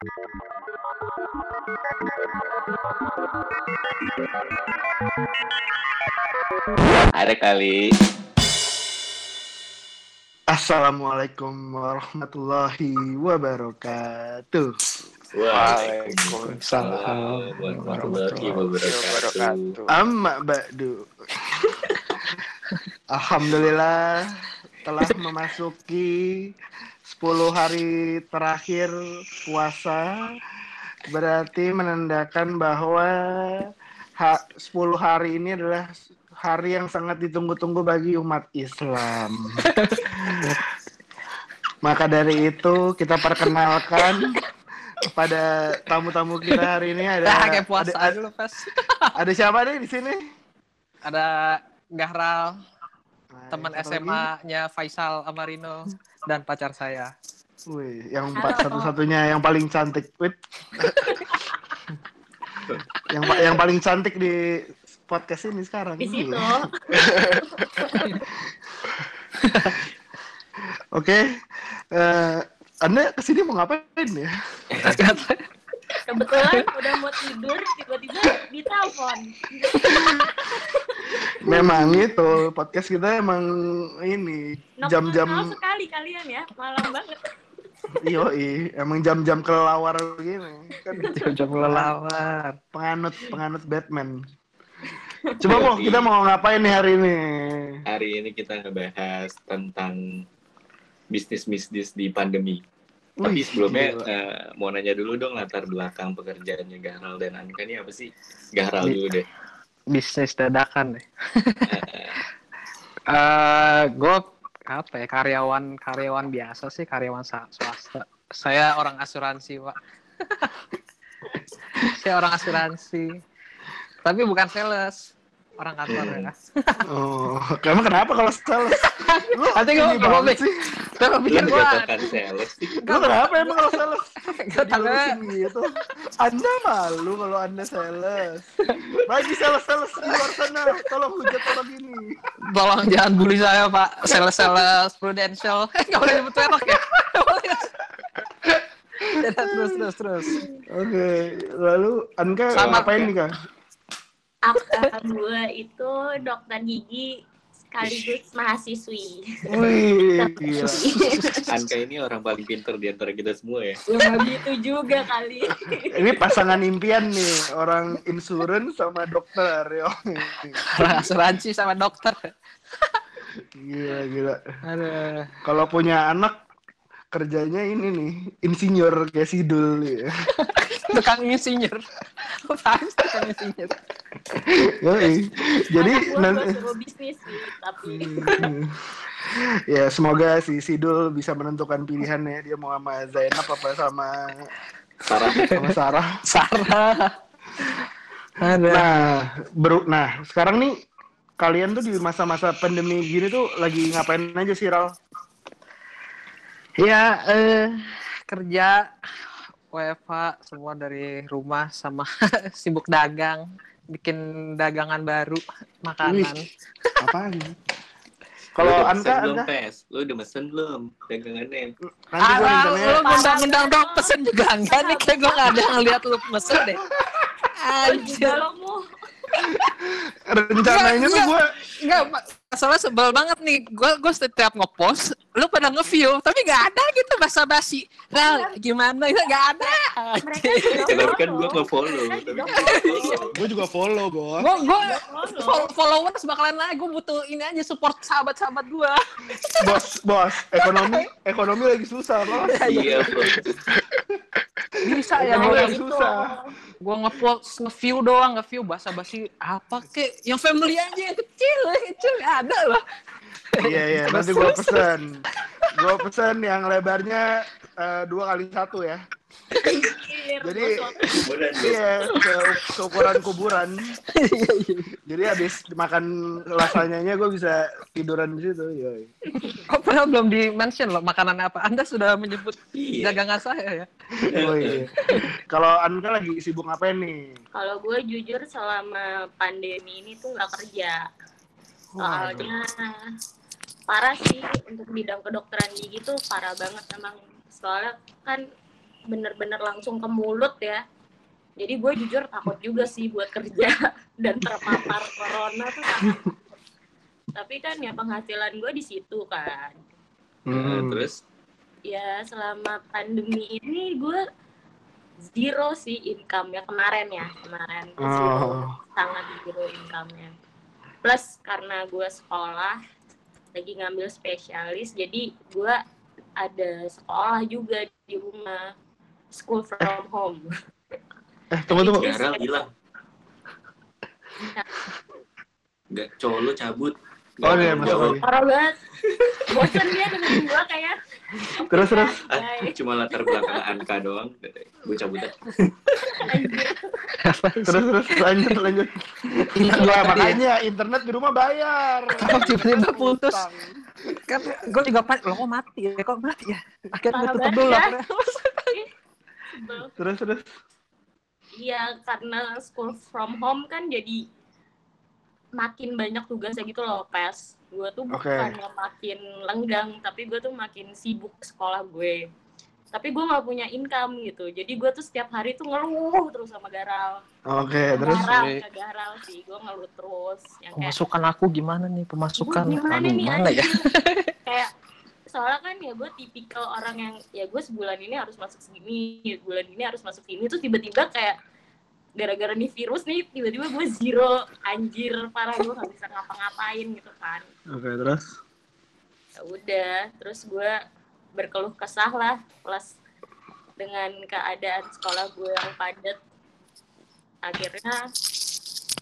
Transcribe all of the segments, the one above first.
Ada kali. Assalamualaikum warahmatullahi wabarakatuh. Waalaikumsalam warahmatullahi wabarakatuh. Amma ba'du. Alhamdulillah telah memasuki 10 hari terakhir puasa berarti menandakan bahwa ha- 10 hari ini adalah hari yang sangat ditunggu-tunggu bagi umat Islam. Maka dari itu kita perkenalkan kepada tamu-tamu kita hari ini ada Nah, kayak puasa ada, aja lu, Pas. ada siapa nih di sini? Ada Gahral, Nah, teman. SMA-nya Faisal Amarino, dan pacar saya. Wih, yang empat satu-satunya yang paling cantik. Wait. yang yang paling cantik di podcast ini sekarang. di situ Oke. Eh, anda ke sini mau ngapain ya? kebetulan udah mau tidur tiba-tiba ditelepon Memang itu podcast kita emang ini jam-jam sekali kalian ya malam banget yoi emang jam-jam kelelawar begini kan Jam kelelawar. penganut penganut Batman. Coba mau kita mau ngapain nih hari ini? Hari ini kita ngebahas tentang bisnis-bisnis di pandemi. Tapi sebelumnya gila. eh, mau nanya dulu dong latar belakang pekerjaannya Gahral dan Anka ini apa sih? Gahral dulu deh. Bisnis dadakan deh. Eh, gue apa ya karyawan karyawan biasa sih karyawan swasta. Saya orang asuransi pak. Saya orang asuransi. Tapi bukan sales. Orang kantor ya. Oh, kamu kenapa kalau sales? Lu Nanti banget mik- sih. Lu pikir gue sales. Lu kenapa emang kalau sales? Gak tahu gitu. Anda malu kalau Anda sales. Bagi sales-sales di luar sana, tolong hujat orang ini. Tolong jangan bully saya Pak. Sales-sales prudential. Gak boleh nyebut merek ya. Ya, terus terus terus. Oke, lalu Anka Sama, ngapain nih Kak? Akta gue itu dokter gigi sekaligus mahasiswi Wih, gila. Anka ini orang paling pinter di antara kita semua ya. ya begitu juga kali Ini pasangan impian nih, orang insurance sama dokter. Yo. Orang asuransi sama dokter. Gila, gila. Aduh. Kalau punya anak kerjanya ini nih, insinyur kayak Sidul ya. Tukang insinyur. Sih tukang insinyur? Yoi. Jadi nanti suruh bisnis sih tapi ya semoga si Sidul bisa menentukan pilihannya dia mau sama Zainab apa sama Sarah. sama Sarah. Sarah. Aduh. Nah, beru nah sekarang nih kalian tuh di masa-masa pandemi gini tuh lagi ngapain aja sih Ral? Ya, eh, kerja WFH semua dari rumah sama sibuk dagang, bikin dagangan baru, makanan. Wih. Apaan? Lu Kalau udah Anka, mesen belum, Anka Pes? Lu udah mesen belum dagangannya? nanti Ah, rencananya lu ngundang-ngundang dong pesen juga enggak nih kayak gue gak ada ngeliat lu pesen deh. Anjir. rencananya tuh Enggak, gue Enggak, masalah sebel banget nih. Gue gue setiap ngepost, lu pada nge-view, tapi gak ada gitu basa-basi. Nah, gimana? Itu gak ada. mereka kan gue nge-follow. Nge-follow. follow. gue juga follow gue. Gue gue Follow. fol- followers bakalan lagi. Gue butuh ini aja support sahabat-sahabat gue. Bos, bos, ekonomi ekonomi lagi susah bos. Iya, bro. Bisa ya gue lagi Gitu. susah. gue ngepost nge-view doang nge-view basa-basi apa kek yang family aja yang kecil kecil gak ada loh Iya iya, nanti gue pesen. Gue pesen yang lebarnya eh, dua kali satu ya. Jadi iya, ke, keukuran kuburan. Jadi habis makan lasanyanya gue bisa tiduran di situ. Yoi. kok padahal belum di mention loh makanan apa anda sudah menyebut Iya. dagangan saya ya Oh, iya. Kalau Anka lagi sibuk ngapain nih? Kalau gue jujur selama pandemi ini tuh nggak kerja. Soalnya parah sih untuk bidang kedokteran gigi tuh parah banget emang. Soalnya kan bener-bener langsung ke mulut ya jadi gue jujur takut juga sih buat kerja dan terpapar corona tuh sangat tapi kan ya penghasilan gue di situ kan Nah, Hmm. terus ya selama pandemi ini gue zero sih income ya kemarin ya kemarin zero Oh. sangat zero income-nya plus karena gue sekolah lagi ngambil spesialis jadi gue ada sekolah juga di rumah school from home Eh, tunggu tunggu. Garal hilang. Enggak, cowok lu cabut. Oh, iya, masuk lagi. parah banget bosan dia dengan gue kayak Terus terus. Ah, cuma latar belakang Anka doang. Gue cabut aja. Anjir. Terus terus lanjut lanjut. Tadi ya. makanya internet di rumah bayar. Kalau tiba-tiba putus. Kan gue juga panik lo kok mati ya kok mati ya akhirnya gue tutup dulu. Terus terus. Iya, karena school from home kan jadi makin banyak tugasnya gitu loh, pes. Gue tuh Oke. bukan makin lenggang, tapi gue tuh makin sibuk sekolah gue. Tapi gue nggak punya income gitu, jadi gue tuh setiap hari tuh ngeluh terus sama Garal. Oke, terus. Garal, ke Garal sih, gue ngeluh terus. Yang kayak, pemasukan aku gimana nih pemasukan "Gua gimana aduh nih gimana ya anjir?" kayak soalnya kan ya gue tipikal orang yang ya gue sebulan ini harus masuk segini bulan ini harus masuk sini terus tiba-tiba kayak gara-gara nih virus nih tiba-tiba gue zero anjir parah gue nggak bisa ngapa-ngapain gitu kan Oke, terus. ya udah terus gue berkeluh kesah lah plus dengan keadaan sekolah gue yang padat akhirnya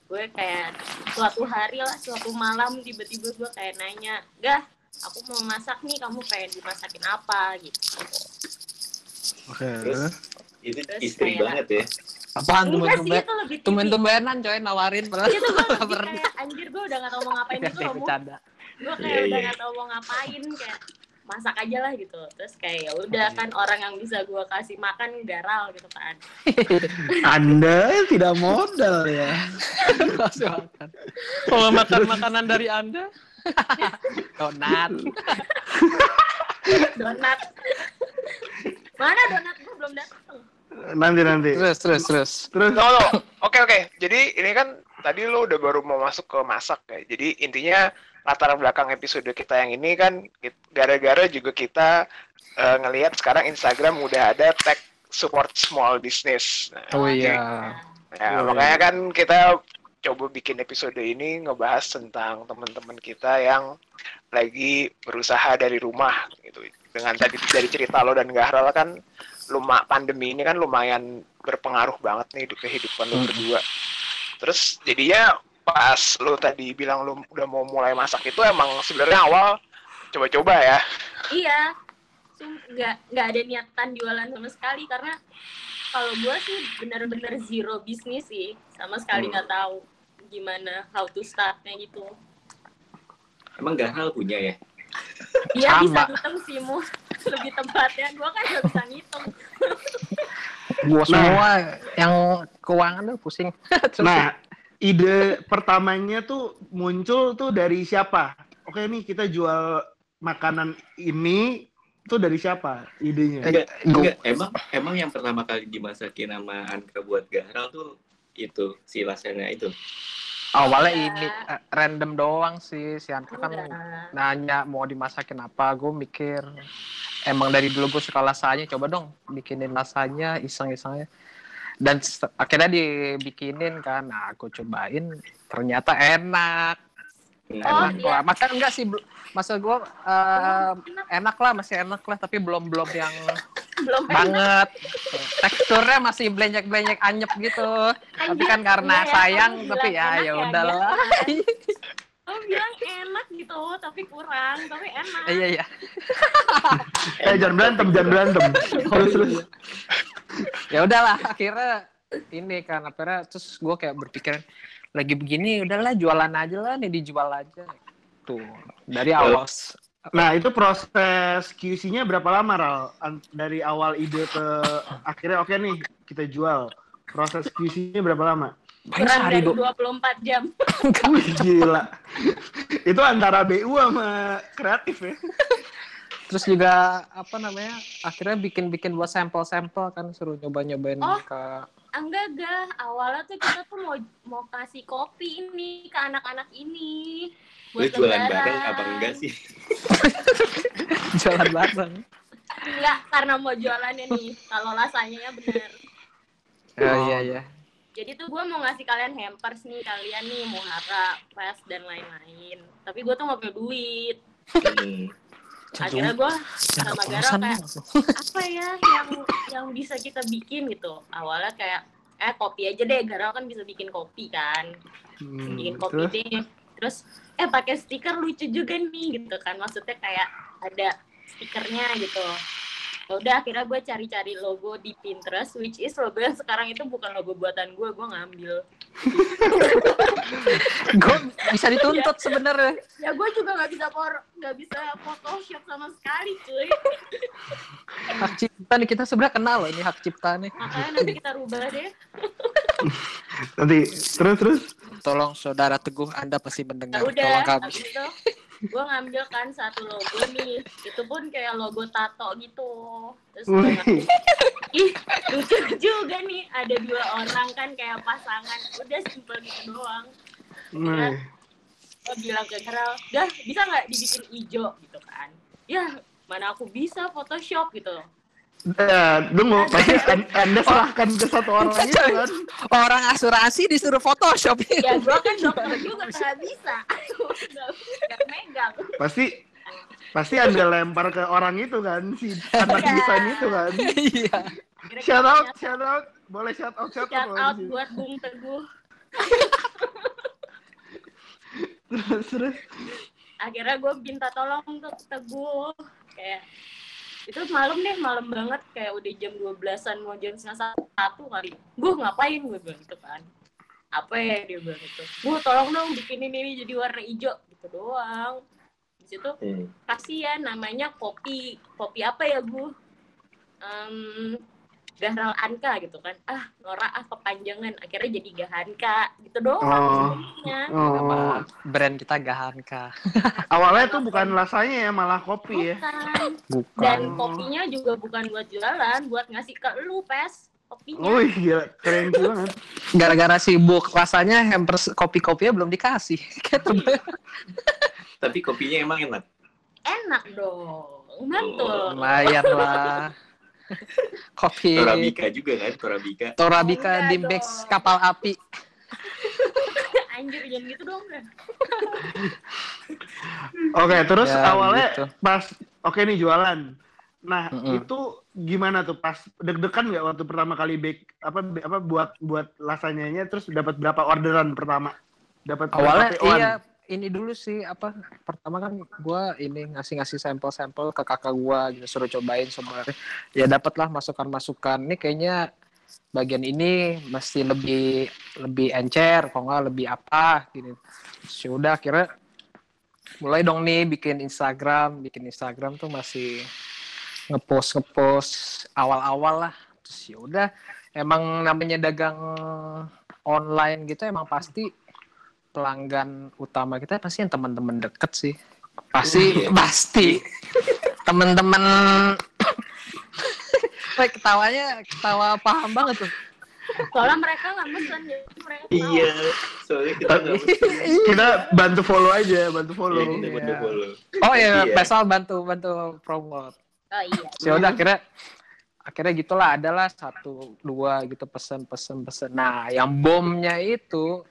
gue kayak suatu hari lah suatu malam tiba-tiba gue kayak nanya gah aku mau masak nih kamu pengen dimasakin apa gitu Oke, Terus? terus. Itu Terus istri kayak- banget ya. Apaan lebih tipis. tumben-tumbenan coy nawarin padahal itu gue pernah. kayak anjir gue udah gak tau mau ngapain gitu loh gue kayak Iya, udah iya. gak tau mau ngapain kayak masak aja lah gitu. Terus kayak ya udah kan orang yang bisa gue kasih makan garal gitu kan. Anda tidak modal ya. Kalau makan makanan dari anda? Donat. Donat. Mana donat? Gue belum datang Nanti nanti. terus terus terus Terus. No, no. Oke, oke. Jadi ini kan tadi lo udah baru mau masuk ke masak ya. Jadi intinya latar belakang episode kita yang ini kan gara-gara juga kita eh, ngelihat sekarang Instagram udah ada tag support small business. Nah, oh iya Ya, Iya, makanya kan kita coba bikin episode ini ngebahas tentang teman-teman kita yang lagi berusaha dari rumah gitu. Dengan tadi dari cerita lo dan Gahral kan luma pandemi ini kan lumayan berpengaruh banget nih di kehidupan lo Hmm. berdua. Terus jadinya pas lo tadi bilang lo udah mau mulai masak itu emang sebenarnya awal coba-coba ya. iya nggak nggak ada niatan jualan sama sekali karena kalau gue sih bener-bener zero bisnis sih sama sekali Hmm. nggak tahu gimana how to startnya gitu Emang Garal punya ya? Dia Sama. bisa ngitung sih mu lebih tepatnya gue kan nggak bisa ngitung gua Nah. semua yang keuangan tuh pusing Nah, ide pertamanya tuh muncul tuh dari siapa? Oke nih kita jual makanan ini tuh dari siapa idenya? Enggak, enggak. Emang emang yang pertama kali dimasakin sama Anka buat Garal tuh itu si lasanya itu. Awalnya Iya. ini eh, random doang sih si Anka kan Enggak. nanya mau dimasakin apa gue mikir emang dari dulu gue suka lasanya coba dong bikinin lasanya iseng-isengnya dan akhirnya dibikinin kan nah aku cobain ternyata enak Oh, enak iya. lah masa enggak sih masa gue eh, enak lah masih enak lah tapi belum belum yang belum enak. banget teksturnya masih blenyek-blenyek anyep gitu tapi kan karena Iya ya, sayang tapi ya ya udahlah Lo bilang enak gitu, tapi kurang, tapi enak. iya iya Eh jangan berantem, jangan berantem. Terus terus. ya udahlah akhirnya ini kan akhirnya terus gue kayak berpikiran lagi begini udahlah jualan aja lah nih dijual aja tuh dari awal Nah itu proses QC-nya berapa lama Ral? Dari awal ide ke akhirnya oke nih kita jual. Proses QC-nya berapa lama? Kurang dari do 24 jam. Wih gila. itu antara BU sama kreatif ya. terus juga apa namanya akhirnya bikin-bikin buat sampel-sampel kan suruh nyoba-nyobain Oh. ke enggak enggak awalnya tuh kita tuh mau mau kasih kopi ini ke anak-anak ini. Lu buat jualan lebaran. bareng apa enggak sih? jalan bareng. Enggak, karena mau jualannya nih. Kalau rasanya bener. Ya iya iya. Jadi tuh gue mau ngasih kalian hampers nih kalian nih mau harap pas dan lain-lain. Tapi gue tuh nggak punya duit. Hmm. Akhirnya gue sama Gara kayak langsung. apa ya yang yang bisa kita bikin? gitu. Awalnya kayak eh kopi aja deh Gara kan bisa bikin kopi kan. Hmm, bikin kopi terus? deh. Terus eh pakai stiker lucu juga nih gitu kan. Maksudnya kayak ada stikernya gitu Ya udah akhirnya gue cari-cari logo di Pinterest which is logo yang sekarang itu bukan logo buatan gue gue ngambil. Gue bisa dituntut sebenarnya. Ya gue juga nggak bisa por nggak bisa Photoshop sama sekali cuy. Hak cipta nih kita sebenarnya kenal loh ini hak cipta nih. Makanya nanti kita rubah deh. Nanti terus terus. tolong saudara teguh anda pasti ya mendengar udah tolong kami. itu gue ngambil kan satu logo nih. Itu pun kayak logo tato gitu. Terus ih lucu juga nih ada dua orang kan kayak pasangan. Udah simpel gitu doang. Gue bilang ke Gerald dah bisa nggak dibikin hijau gitu kan. Ya mana aku bisa Photoshop gitu Eh, tunggu, pasti an- anda serahkan ke satu orang itu kan. orang asuransi disuruh Photoshop. Ya gue kan dokter juga nggak bisa. Nggak megang. Pasti pasti anda lempar ke orang itu kan? Si anak Iya. desain itu kan. iya. Shout out, shout out, boleh shout out, shout, shout out, out boleh. buat Bung Teguh. Terus terus. akhirnya gue minta tolong untuk Teguh. Kayak itu malam deh malam banget kayak udah jam 12-an mau jam setengah satu kali. Gue ngapain? Gue bilang gitu kan. Apa ya dia bilang gitu. Gue tolong dong bikinin ini jadi warna hijau gitu doang. Di situ Hmm. kasihan namanya kopi. Kopi apa ya bu? Um, Gahral Anka gitu kan. Ah norak ah kepanjangan. Akhirnya jadi Gahanka. Gitu doang Oh. sebenarnya nama Oh, brand kita Gahanka? Awalnya tuh bukan rasanya ya, malah kopi ya. bukan. Bukan. Dan kopinya juga bukan buat jualan buat ngasih ke lu pes. Kopinya. Wih, gila, keren banget. gara-gara sibuk rasanya hampers kopi-kopinya belum dikasih. Tapi kopinya emang enak. enak dong. Mantul lumayan lah kopi Torabika juga kan, Torabika. Torabika Enggak Dimbex dong. kapal api anjir jangan gitu dong Oke, terus Ya, awalnya gitu. pas oke nih jualan. Nah, Mm-mm. itu gimana tuh pas deg-degan nggak waktu pertama kali bake apa apa buat buat lasanyanya terus dapat berapa orderan pertama? Dapat berapa awalnya iya ini dulu sih apa pertama kan gua ini ngasih-ngasih sampel-sampel ke kakak gua gitu suruh cobain semua ya dapatlah masukan-masukan. Ini kayaknya bagian ini mesti lebih lebih encer kalau nggak lebih apa gitu sudah akhirnya mulai dong nih bikin Instagram. Bikin Instagram tuh masih ngepost ngepost awal-awal lah. Terus yaudah emang namanya dagang online gitu emang pasti pelanggan utama kita pasti yang teman-teman deket sih pasti Iya. pasti teman-teman Wah, ketawanya ketawa paham banget tuh soalnya mereka nggak mesen jadi mereka tahu. Iya, soalnya kita nggak. Kita bantu follow aja, bantu follow. Iya, kita Iya. udah follow. oh ya Iya. Pesal bantu bantu promote oh iya ya udah akhirnya akhirnya gitulah adalah satu dua gitu pesen pesen pesen nah yang bomnya itu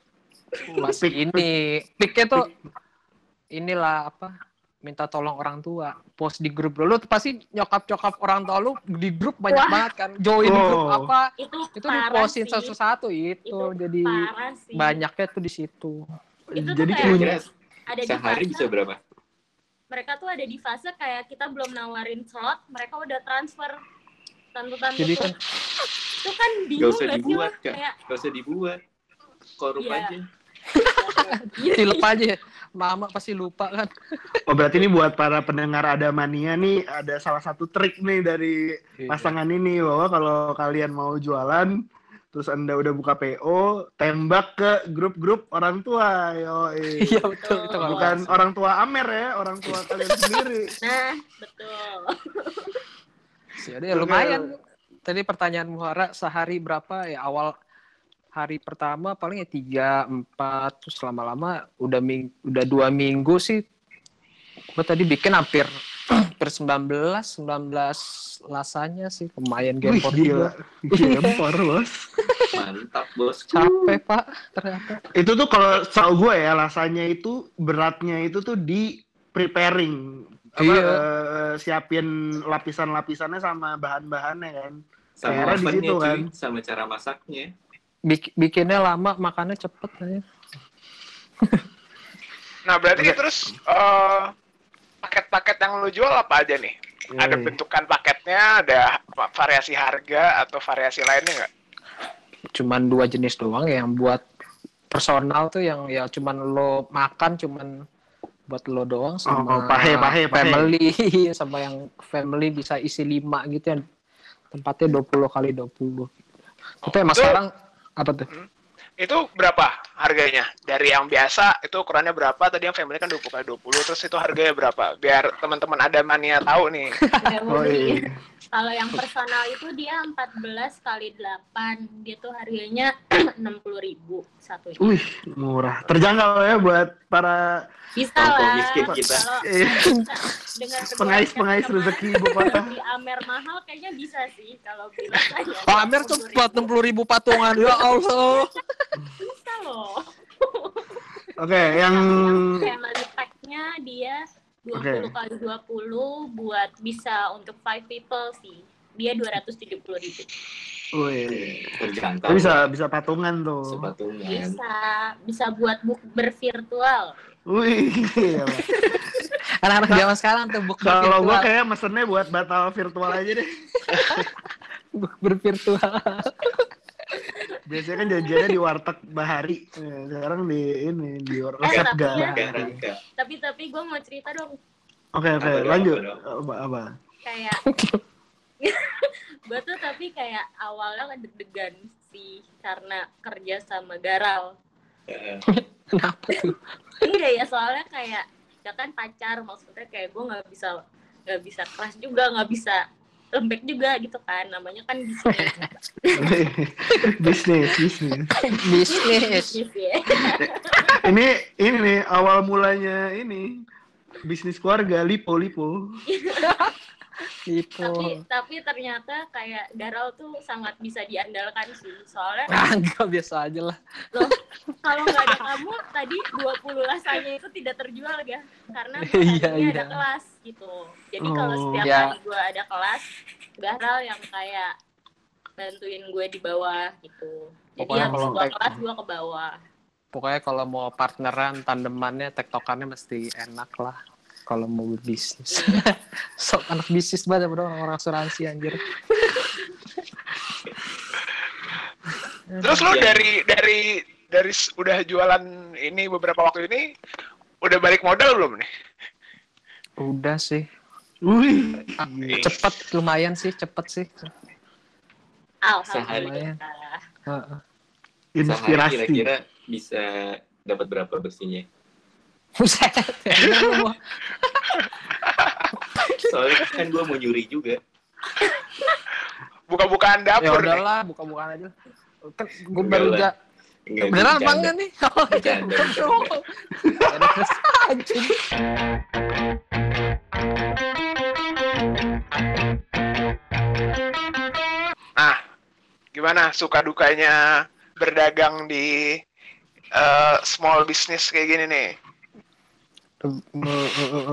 masih ini piknya tuh inilah apa minta tolong orang tua post di grup lu tuh pasti nyokap nyokap orang tua lu di grup banyak Wah. banget kan join di grup Oh. apa itu itu dipostin sih. satu-satu itu, itu jadi banyaknya tuh di situ itu tuh Jadi kayak ada di sehari fase bisa berapa? mereka tuh ada di fase kayak kita belum nawarin slot mereka udah transfer tantu-tantu jadi tuh. kan itu kan Gak bingung usah gak sih dibuat, Kak. kayak Gak usah dibuat. Korup Iya. aja. tilep aja ya. mama pasti lupa kan Oh, berarti ini buat para pendengar ada mania nih ada salah satu trik nih dari pasangan ini bahwa kalau kalian mau jualan terus anda udah buka PO, tembak ke grup-grup orang tua, yo. Iya betul itu kalau Bukan orang tua Amer ya, orang tua kalian sendiri. Nah, betul. Ya udah, lumayan. Tadi pertanyaan Muhara sehari berapa ya awal hari pertama paling ya tiga empat terus lama-lama udah ming udah dua minggu sih gue tadi bikin hampir hampir 19 19 lasanya sih lumayan Wih, gempor gila. juga Gempor, bos. Mantap, Bos. capek pak ternyata Itu tuh kalau setahu gue ya, rasanya itu beratnya itu tuh di preparing. Apa, Iya. eh, siapin lapisan-lapisannya sama bahan-bahannya kan. Sama di situ, cuy. kan. Sama cara masaknya. Bik- bikinnya lama makannya cepet kayaknya Nah, berarti Oke. terus eh, paket-paket yang lu jual apa aja nih? Ada Yoi. bentukan paketnya, ada va- variasi harga atau variasi lainnya nggak? cuman dua jenis doang ya, yang buat personal tuh yang ya cuman lo makan cuman buat lo doang sama oh, pahe, pahe, pahe. family sama yang family bisa isi lima gitu yang tempatnya 20 kali 20 tapi emang sekarang apa tuh Itu berapa harganya? Dari yang biasa itu ukurannya berapa? Tadi yang family kan 20 kali 20, terus itu harganya berapa? Biar teman-teman ada mania tahu nih. Oh, iya. Kalau yang personal itu dia 14 kali 8. Dia tuh harganya 60.000 ribu satunya. Wih, murah. Terjangkau ya buat para Bisa lah. miskin kita. Kalau eh, dengan pengais-pengais rezeki ibu kota. Di Amer mahal kayaknya bisa sih kalau beli rasanya. Oh, Amer cepat 60 ribu patungan ya Allah Bisa loh. Oke, yang Family pack-nya dia 20 Oke. kali 20 buat bisa untuk 5 people sih. Dia 270 ribu. Wih, Terjangkau. bisa bisa patungan tuh. Sepatungan. Bisa, bisa buat book bervirtual. Wih, gila. anak-anak zaman sekarang tuh book Kalau gua kayak mesennya buat batal virtual aja deh. book bervirtual Biasanya kan janjiannya di warteg Bahari. Eh, Sekarang di ini di resep Eh, tapi gak. ya-. Tapi tapi gue mau cerita dong Oke oke, Apa dong, lanjut. apa Apa, apa? kayak gue tuh tapi kayak awalnya deg-degan sih karena kerja sama Garal. Eh, kenapa tuh Enggak ya soalnya kayak ya kan pacar maksudnya kayak gue nggak bisa nggak bisa keras juga nggak bisa lembek juga gitu kan namanya kan bisnis bisnis bisnis. bisnis bisnis ya Ini ini nih awal mulanya ini bisnis keluarga lipo lipo. itu tapi tapi ternyata kayak Garal tuh sangat bisa diandalkan sih. Soalnya ah, enggak biasa aja lah. Loh kalau nggak ada kamu tadi 20 lasanya itu tidak terjual ya? Karena Iya, tadinya ada iya. kelas gitu. Jadi kalau Oh. setiap Ya. hari gue ada kelas Garal yang kayak bantuin gue di bawah gitu. Jadi Pokoknya habis kalau gue kayak- kelas gue ke bawah. Pokoknya kalau mau partneran tandemannya tektokannya mesti enak lah kalau mau bisnis sok anak bisnis banget bro orang asuransi anjir Terus lu Iya. dari dari dari udah jualan ini beberapa waktu ini udah balik modal belum nih? udah sih Wih. cepet lumayan sih cepet sih alhamdulillah. Sehari Inspirasi. kira-kira bisa dapat berapa bersihnya? Buset. Soalnya kan gue mau nyuri juga. Buka-bukaan ya dapur nih. udahlah buka-bukaan aja kan gue baru lah. ja Enggak, beneran apa enggak nih oh iya Bercanda, anjing Nah, gimana suka dukanya berdagang di eh, small business kayak gini nih?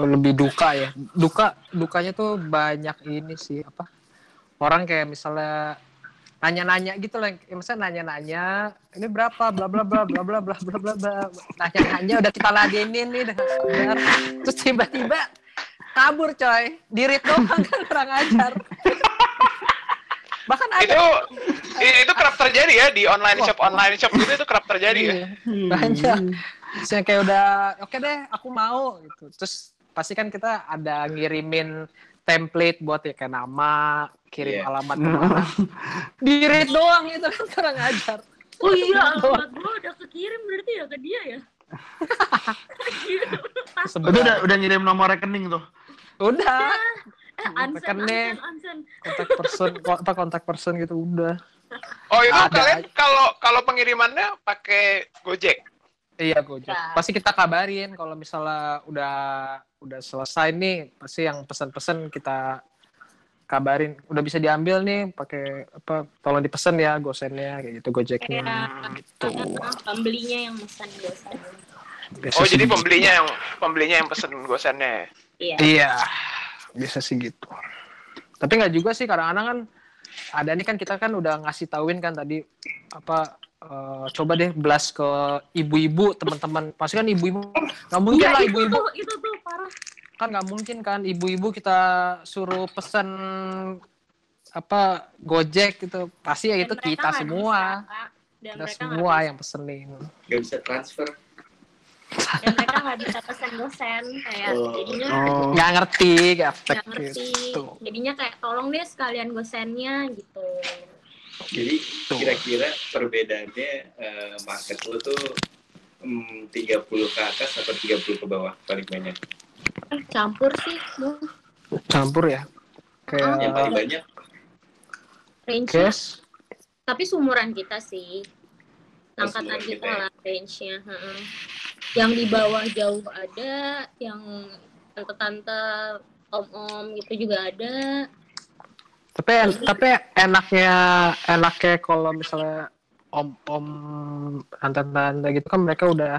Lebih duka ya. Duka dukanya tuh banyak ini sih apa orang kayak misalnya nanya-nanya gitu lah ya, misalnya nanya-nanya ini berapa? Bla bla bla bla bla bla bla bla bla. Nanya-nanya udah kita ladenin nih sabar terus tiba-tiba kabur coy. Dirit doang kan kurang ajar. Bahkan ada Itu itu kerap terjadi ya di online Wah. shop online shop gitu itu kerap terjadi ya. Iya, banyak Terus yang kayak udah oke deh aku mau gitu terus pasti kan kita ada ngirimin template buat ya kayak nama, kirim Iya. alamat ke mana. Di read doang itu kan kurang ajar. Oh iya, alamat gue udah kekirim berarti ya ke dia ya. Pas Itu udah udah ngirim nomor rekening tuh. Udah. eh Ansen, Rekening. Ansen, Ansen. kontak person ko- apa kontak person gitu udah Oh itu Ada kalian kalau kalau pengirimannya pakai Gojek. Iya Gojek Ya. pasti kita kabarin kalau misalnya udah udah selesai nih pasti yang pesan-pesan kita kabarin udah bisa diambil nih pakai apa tolong dipesan ya gosennya kayak gitu gojeknya Kayak gitu pembelinya yang pesan. Biasa Oh jadi gitu. pembelinya yang pembelinya yang pesen gosennya. Iya. iya bisa sih gitu tapi nggak juga sih kadang-kadang kan ada nih kan kita kan udah ngasih tauin kan tadi apa eh, coba deh blast ke ibu-ibu teman-teman pasti kan ibu-ibu nggak mungkin Iya, lah ibu-ibu itu tuh parah. kan nggak mungkin kan ibu-ibu kita suruh pesen apa gojek gitu pasti ya Dan itu kita nggak semua bisa, kita semua nggak yang pesenin Gak bisa transfer. dan mereka nggak bisa pesan dosen kayak Oh. jadinya Oh. nggak ngerti nggak efek nggak ngerti. gitu Jadinya kayak tolong deh sekalian gosennya gitu. Jadi kira-kira perbedaannya eh, market lu tuh mm, 30 ke atas atau 30 ke bawah paling banyak? Campur sih, Bu. campur ya Oh, Yang paling kayak banyak range cash tapi sumuran kita sih. Angkatan sumuran kita kita ya. lah range-nya. heeh. Yang di bawah jauh ada, yang tante-tante, om-om gitu juga ada. Tapi tapi enaknya enaknya kalau misalnya om om tante tante gitu kan mereka udah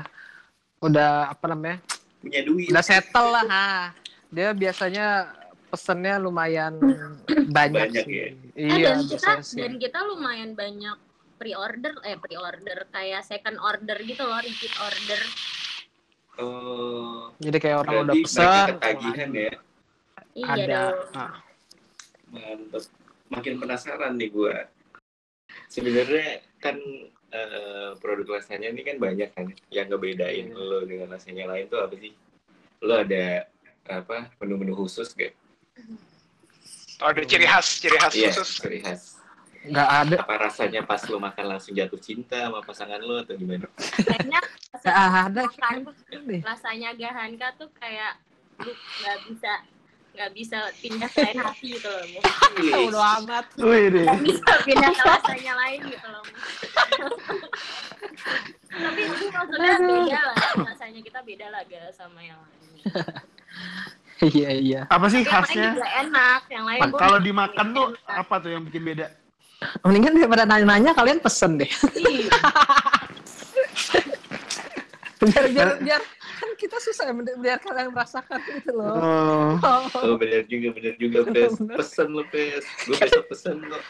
udah apa namanya punya duit. udah settle lah ha. dia biasanya pesennya lumayan banyak, Banyak sih ya? Eh, iya dan kita sih dan kita lumayan banyak pre-order eh pre-order kayak second order gitu loh repeat order Oh, jadi kayak orang udah ketagihan ya. iya ada dong Ah, Mantep. Makin penasaran nih gua. Sebenarnya kan eh, produk rasanya ini kan banyak kan yang ngebedain Iya. lo dengan rasanya lain tuh apa sih? Lo ada apa menu-menu khusus gak? Oh, ada ciri khas, ciri khas Iya, khusus. ciri khas. nggak ada Apa rasanya pas lo makan langsung jatuh cinta sama pasangan lo atau gimana? kayaknya nggak ada deh. rasanya Gahanka tuh kayak lu nggak bisa nggak bisa pindah ke lain hati gitu loh. Udah amat Wih deh. nggak bisa pindah ke rasanya lain gitu loh tapi itu maksudnya beda lah rasanya kita beda lah Ga, sama yang lain iya iya Apa sih yang khasnya? enak yang lain Kalau dimakan tuh enak. apa tuh yang bikin beda? mendingan daripada nanya-nanya kalian pesen deh Ih, biar biar biar kita susah ya biar kalian merasakan gitu loh Oh. Oh bener juga, bener juga, Pes. Pesen lo, Pes. Gue besok pesen kok.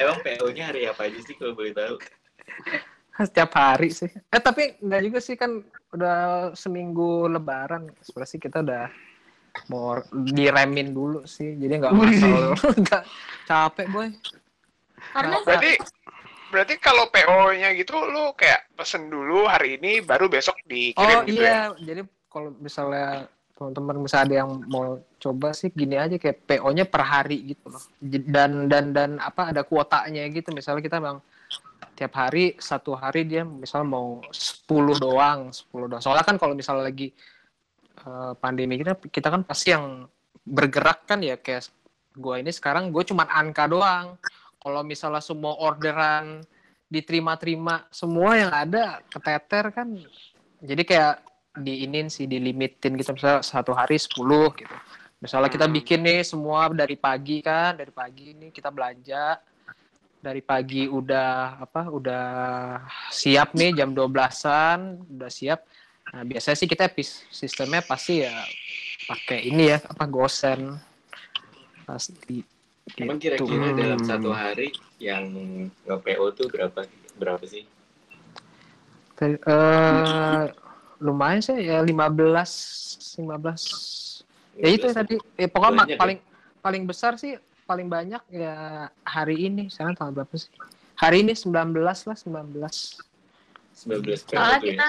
Emang PO-nya hari apa aja sih kalau boleh tahu? setiap hari sih eh tapi enggak juga sih kan udah seminggu lebaran sebenarnya sih kita udah mau diremin dulu sih jadi nggak Wih. masal nggak capek boy karena Berarti berarti kalau PO-nya gitu lu kayak pesen dulu hari ini baru besok dikirim oh gitu ya. iya jadi kalau misalnya teman-teman misalnya ada yang mau coba sih gini aja kayak PO-nya per hari gitu loh. Dan dan dan apa ada kuotanya gitu. Misalnya kita bang tiap hari satu hari dia misalnya mau 10 doang 10 doang. Soalnya kan kalau misalnya lagi eh, pandemi kita kita kan pasti yang bergerak kan ya. Kayak gua ini sekarang gue cuman angka doang kalau misalnya semua orderan diterima-terima semua yang ada keteter kan jadi kayak diinin sih dilimitin gitu. Misalnya satu hari 10 gitu. Misalnya kita Hmm. bikin nih semua dari pagi kan dari pagi nih kita belanja dari pagi udah apa udah siap nih jam 12-an udah siap. Nah biasanya sih kita sistemnya pasti ya pakai ini ya apa gosen. Pasti Emang gitu. kira-kira dalam Hmm. satu hari yang nge-PO tuh berapa berapa sih? Ter- eh, lumayan sih ya 15 15 ya itu 15 tadi eh, pokoknya Banyak ya? paling paling besar sih paling banyak ya hari ini sekarang tanggal berapa sih hari ini 19 lah 19 19 PO soalnya ya. kita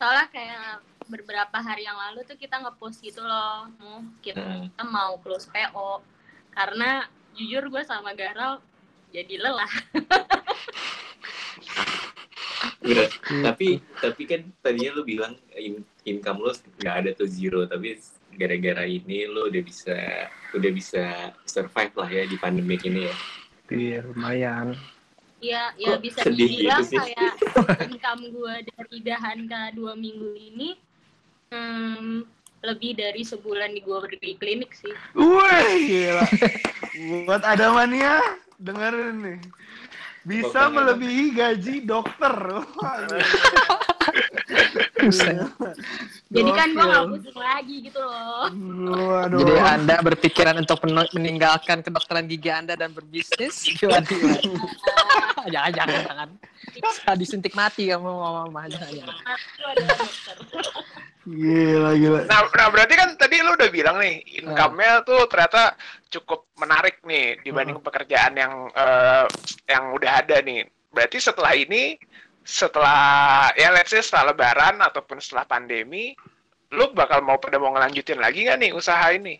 soalnya kayak beberapa hari yang lalu tuh kita ngepost gitu loh, mau kita, Nah, kita mau close PO karena jujur gue sama Garal jadi lelah. udah. tapi tapi kan tadinya lu bilang in- income lu nggak ada tuh zero, tapi gara-gara ini lu udah bisa udah bisa survive lah ya di pandemi ini ya. Iya, lumayan. Ya, ya bisa sedih dibilang gitu sih? kayak income gue dari Dahanka dua minggu ini hmm, lebih dari sebulan di gue pergi klinik sih. Wih, gila. Buat ada mania, dengerin nih. Bisa melebihi gaji dokter. Gila. Buset. Jadi kan gue nggak Gokil. pusing lagi gitu loh. Waduh. Jadi Anda berpikiran untuk men- meninggalkan kedokteran gigi Anda dan berbisnis? Jangan, jangan, jangan. Bisa disuntik mati kamu mama jangan, jangan. Gila, gila. Nah, nah berarti kan tadi lu udah bilang nih, income-nya tuh ternyata cukup menarik nih dibanding pekerjaan yang eh, yang udah ada nih. Berarti setelah ini, setelah ya let's say setelah lebaran ataupun setelah pandemi, lu bakal mau pada mau ngelanjutin lagi nggak nih usaha ini?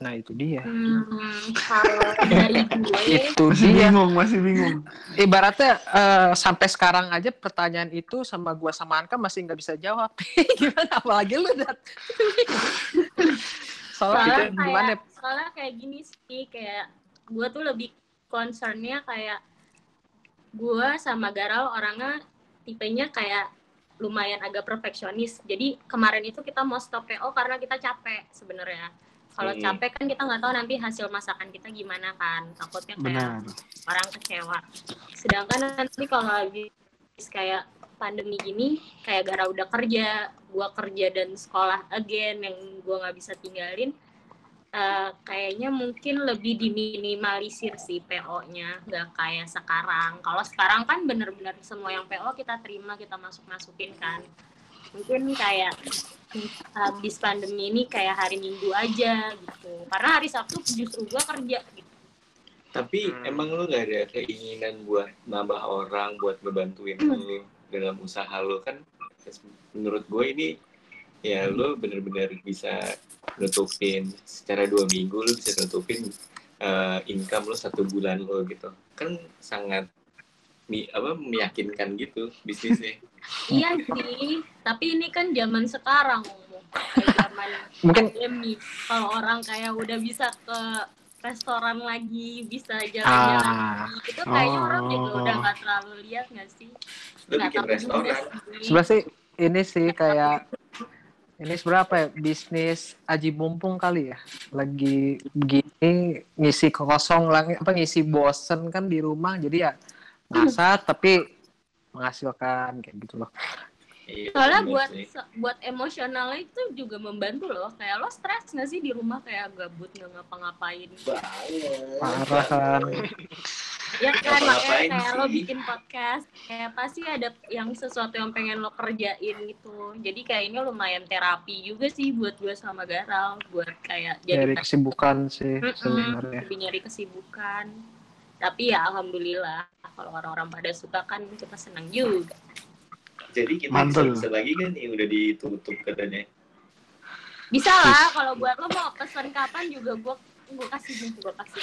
Nah itu dia. Hmm, kalau dari gue, Itu Masih dia. bingung, masih bingung. Ibaratnya eh, sampai sekarang aja pertanyaan itu sama gua sama Anka masih nggak bisa jawab. Gimana apalagi lu dat? Soalnya soalnya kita gimana? kayak, soalnya kayak gini sih, kayak gue tuh lebih concernnya kayak gue sama Garal orangnya tipenya kayak lumayan agak perfeksionis. Jadi kemarin itu kita mau stop PO karena kita capek sebenarnya. Kalau Hmm. capek kan kita nggak tahu nanti hasil masakan kita gimana kan. Takutnya kayak Benar. orang kecewa. Sedangkan nanti kalau habis kayak pandemi gini, kayak gara udah kerja, gua kerja dan sekolah again yang gua nggak bisa tinggalin, eh, kayaknya mungkin lebih diminimalisir sih PO-nya, nggak kayak sekarang. Kalau sekarang kan bener-bener semua yang PO kita terima, kita masuk-masukin kan. Mungkin kayak habis pandemi ini kayak hari Minggu aja gitu. Karena hari Sabtu justru gua kerja gitu. Tapi Hmm. emang lu nggak ada keinginan buat nambah orang, buat ngebantuin lu dalam usaha lu kan? Menurut gue ini ya lu bener-bener bisa nutupin secara dua minggu lu bisa nutupin eh, income lu satu bulan lu gitu. Kan sangat mi, apa meyakinkan gitu bisnisnya. Iya sih, tapi ini kan zaman sekarang, zaman Mungkin pandemi. Kalau orang kayak udah bisa ke restoran lagi, bisa jalan-jalan ah lagi, itu kayaknya orang juga Oh. udah nggak terlalu lihat nggak sih? Lu bikin juga restoran. sih. sebenarnya sih ini sih kayak ini seberapa ya bisnis aji mumpung kali ya lagi begini ngisi kosong lagi apa ngisi bosen kan di rumah jadi ya masak tapi menghasilkan kayak gitu loh Iya, Soalnya buat sih. buat emosionalnya itu juga membantu loh. Kayak lo stres nggak sih di rumah kayak gabut nggak ngapa-ngapain? parah kan Ya kan makanya kayak lo bikin podcast kayak pasti ada yang sesuatu yang pengen lo kerjain gitu. Jadi kayak ini lumayan terapi juga sih buat gue sama Garal buat kayak jadi kesibukan sih Mm-mm, sebenarnya lebih nyari kesibukan. Tapi ya alhamdulillah kalau orang-orang pada suka kan kita senang juga. Jadi kita Mantul. bisa lagi kan yang udah ditutup katanya. Bisa lah kalau buat lo mau pesen kapan juga gue gue kasih gue kasih.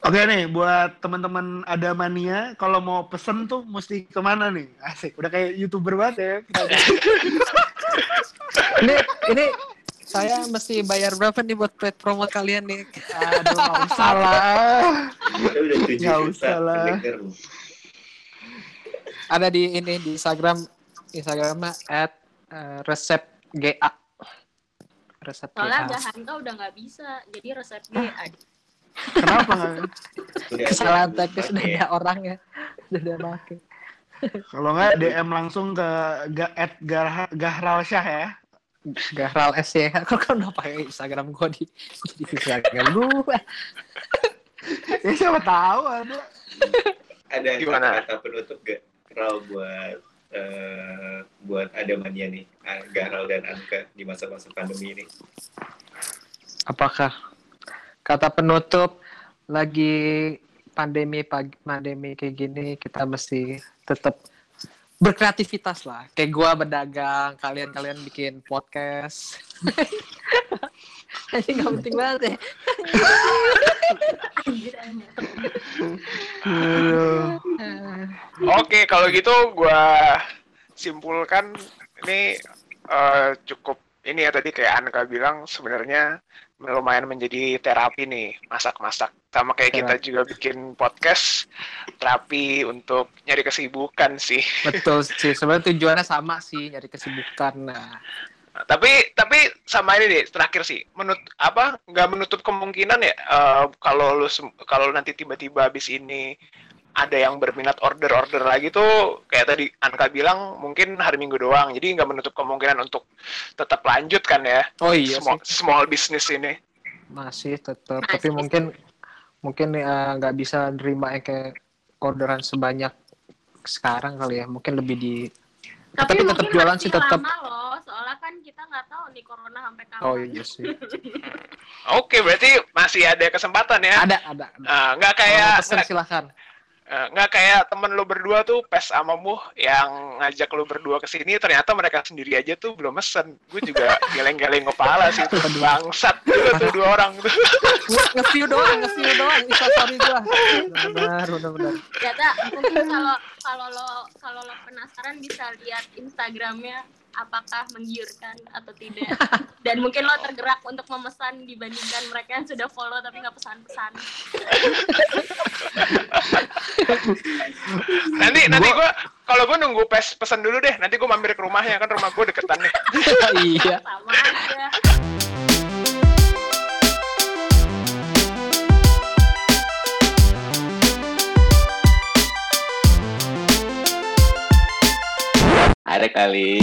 Oke nih, buat teman-teman ada mania, kalau mau pesen tuh mesti ke mana nih? Asik, udah kayak youtuber banget ya. ini ini saya mesti bayar berapa nih buat paid promote kalian nih Aduh, nggak usah lah. Kita udah tujuh Nggak usah lah. ada di ini di Instagram Instagramnya at eh, resep GA resep Soalnya GA Gahanka udah nggak bisa, jadi resep GA. Kenapa nggak? Kesalahan teknis pakai. udah ada orangnya udah ada pakai Kalau nggak DM langsung ke ga, at Gar- Gahral Syah ya. Gahral S ya kok kan udah pakai Instagram gua di di Instagram gua Ya siapa tahu ada. Ada Gimana? kata penutup gak? Ral buat eh, buat ada mania nih, Garal dan Anka di masa-masa pandemi ini. apakah kata penutup lagi pandemi pandemi kayak gini kita mesti tetap berkreativitas lah. Kayak gua berdagang, kalian-kalian bikin podcast. Ini nggak penting banget ya. Oke, kalau gitu gua simpulkan ini eh, cukup ini ya tadi kayak Anka bilang sebenarnya lumayan menjadi terapi nih masak-masak. Sama kayak kita Terapi. juga bikin podcast terapi untuk nyari kesibukan sih. Betul sih. Sebenarnya tujuannya sama sih, nyari kesibukan. Nah, Nah, tapi tapi sama ini deh terakhir sih menut apa nggak menutup kemungkinan ya eh, kalau lu kalau nanti tiba-tiba habis ini ada yang berminat order-order lagi tuh kayak tadi Anka bilang mungkin hari Minggu doang jadi nggak menutup kemungkinan untuk tetap lanjut kan ya oh iya small, sih. small business ini Masih tetap. Masih Tapi mungkin mungkin eh, nggak bisa nerima kayak orderan sebanyak sekarang kali ya. Mungkin lebih di Tapi tetap mungkin jualan sih tetap. lama loh, soalnya kan kita nggak tahu nih corona sampai kapan. Oh iya sih. oke berarti masih ada kesempatan ya Ada, ada. ada. Ah, nggak kayak mau pesen nggak silakan. Eh, nggak kayak temen lu berdua tuh pes sama mu yang ngajak lu berdua ke sini ternyata mereka sendiri aja tuh belum mesen gue juga geleng-geleng kepala sih tuh bangsat juga tuh dua orang tuh nge-view doang, nge-view doang. Isa sorry gua. Benar, benar, benar. Ya tak, mungkin kalau kalau lo kalau lo penasaran bisa lihat Instagramnya apakah menggiurkan atau tidak. Dan mungkin lo tergerak untuk memesan dibandingkan mereka yang sudah follow tapi nggak pesan-pesan. nanti nanti gue kalau gue nunggu pes pesen dulu deh nanti gue mampir ke rumahnya kan rumah gue deketan nih iya. Sama aja. Ada kali.